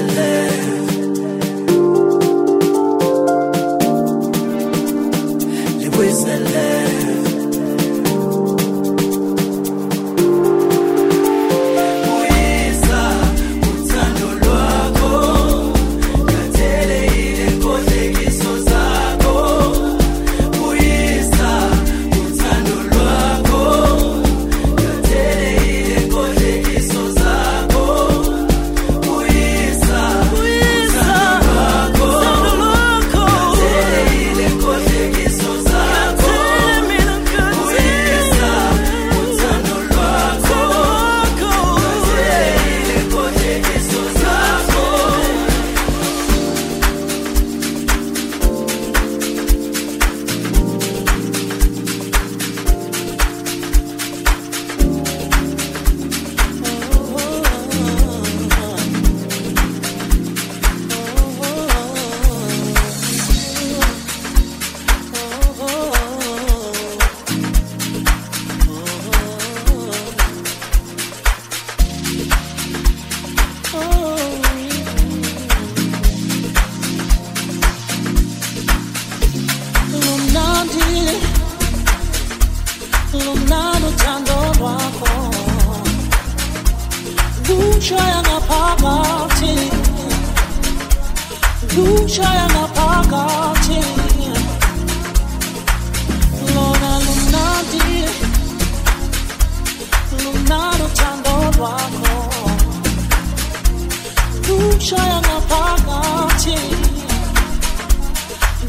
libuyisele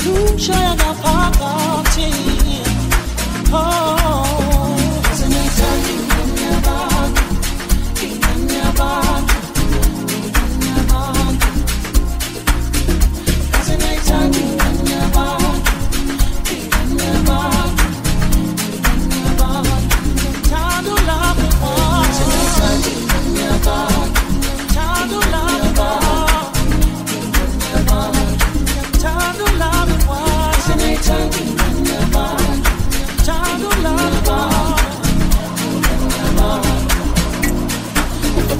lushaya ngaphakathi oh.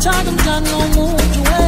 time I'm done, no more to wait.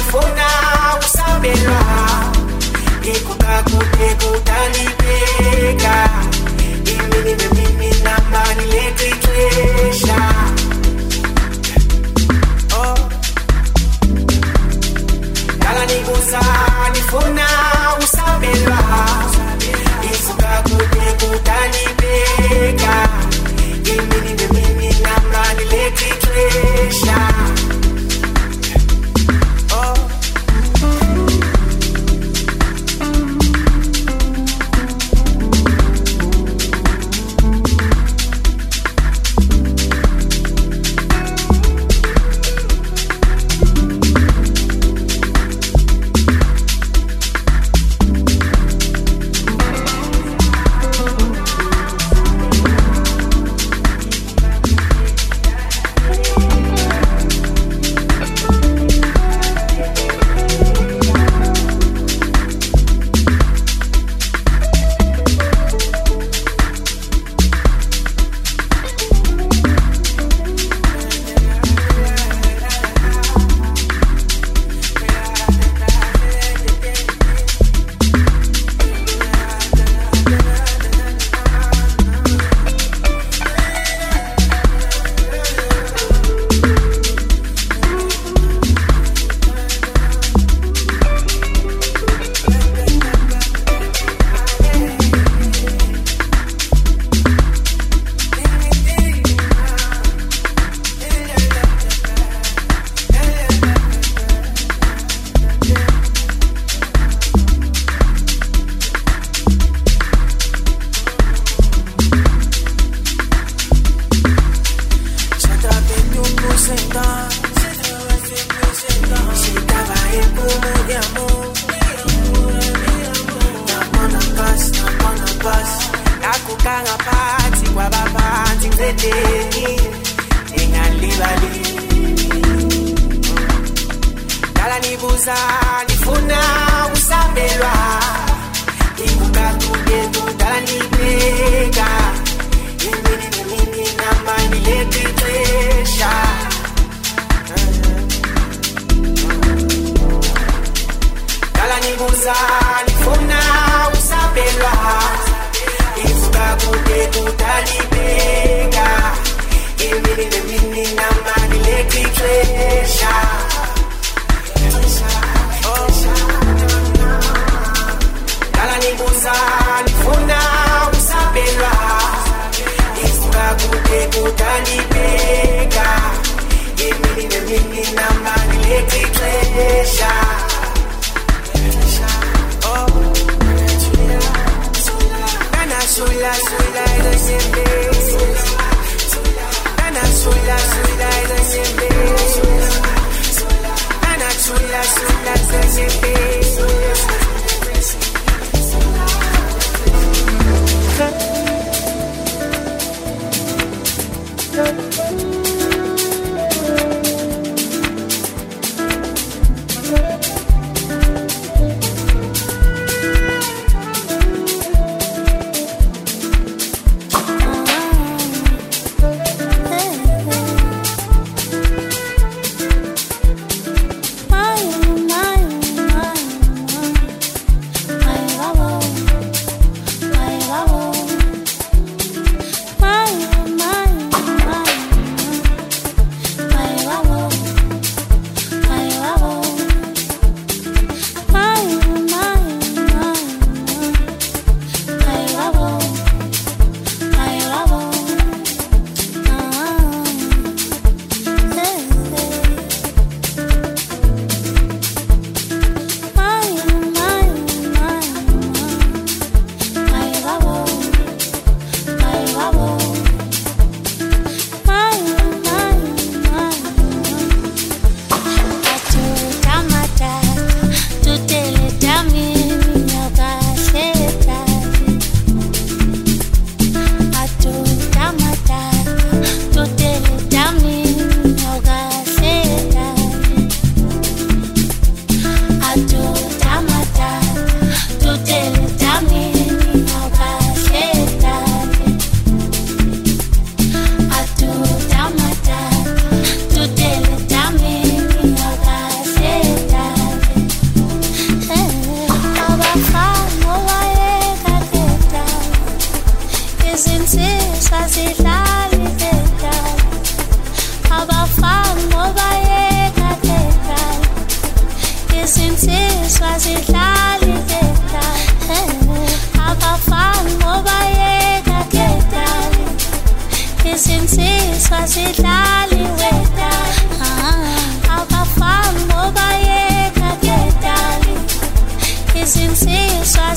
telefona usabela ngikukakutekutandibeka imini nemini namba niletha ixesha dala oh. nikuza nifuna usabelwa ngikukakutekutandibeka imini nemini namba niletha ixesha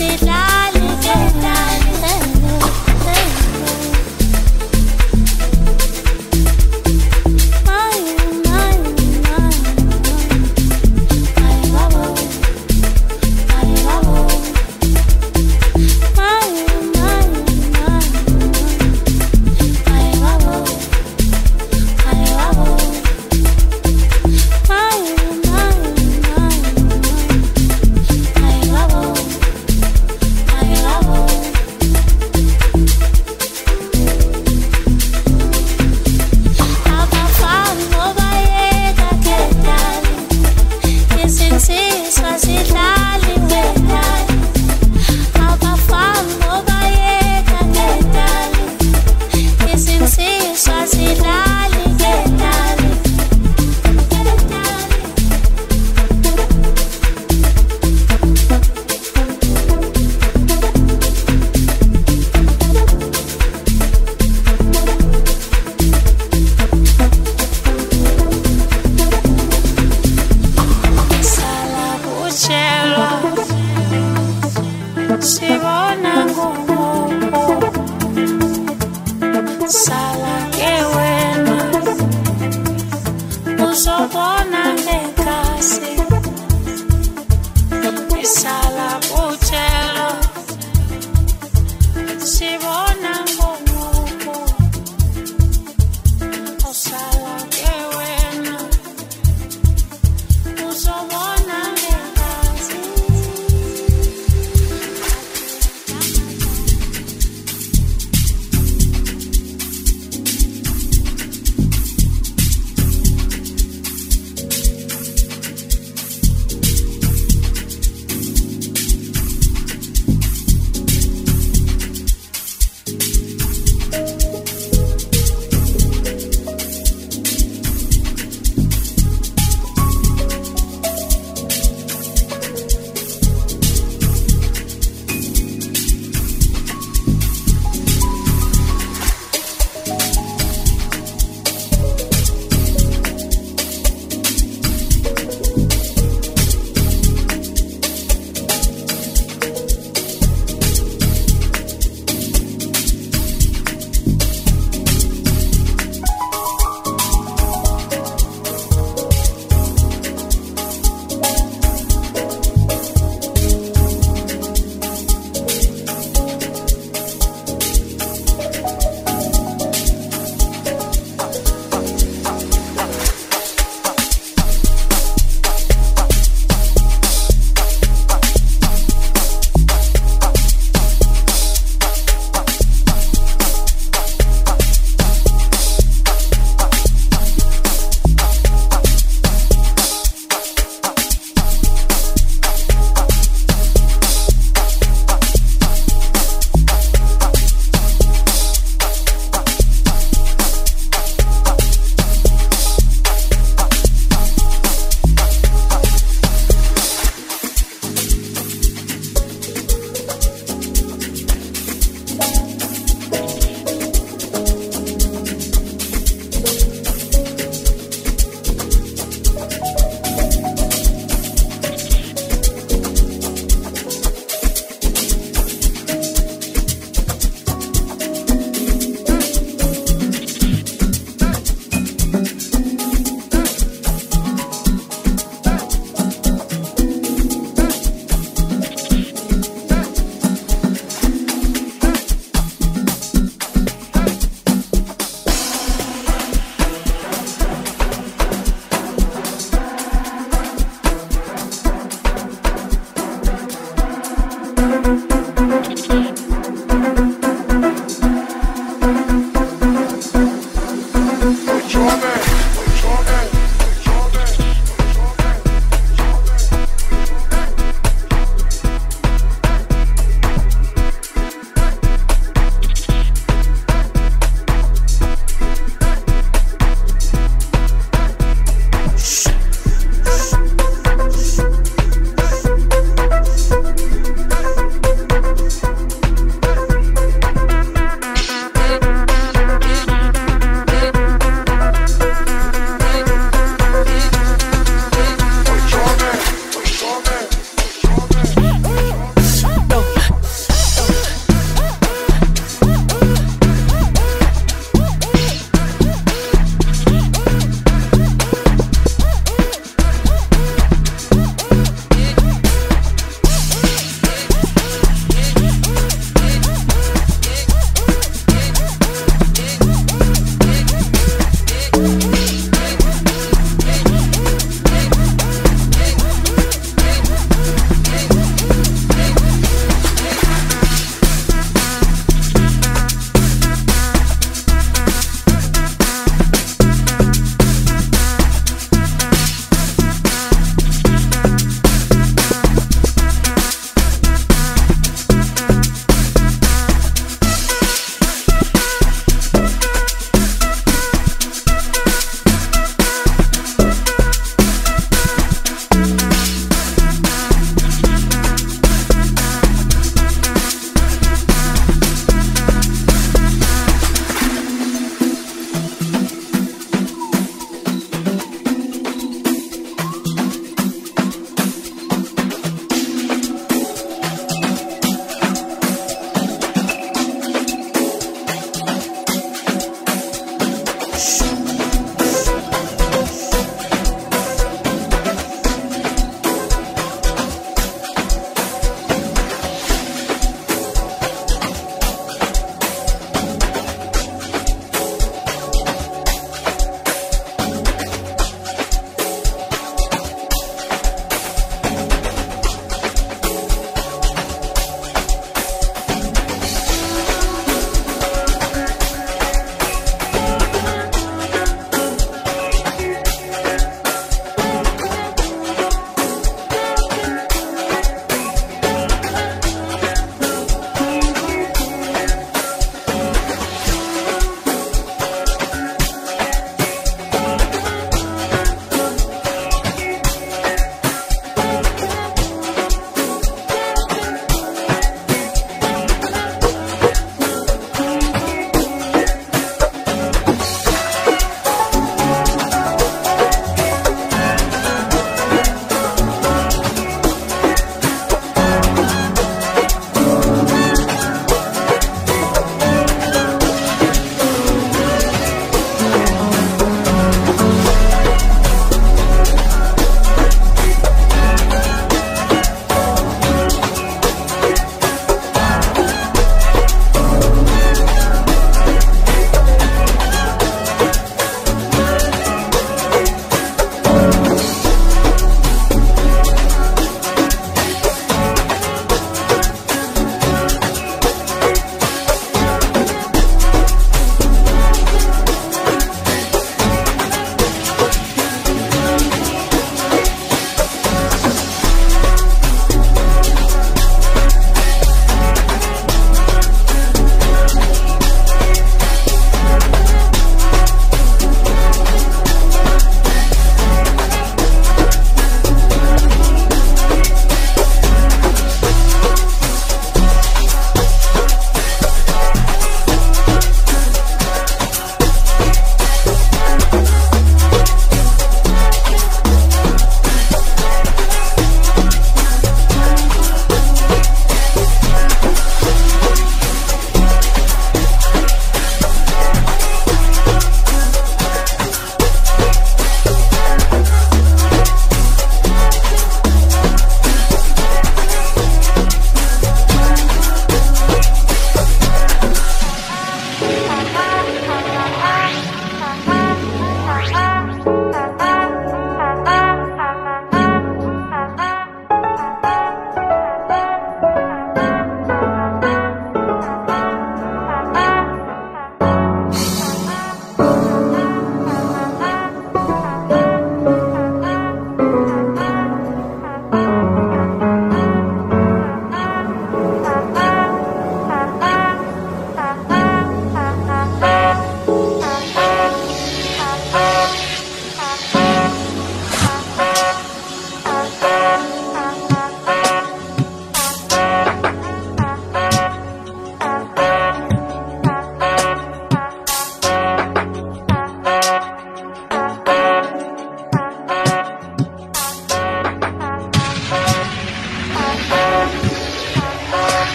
it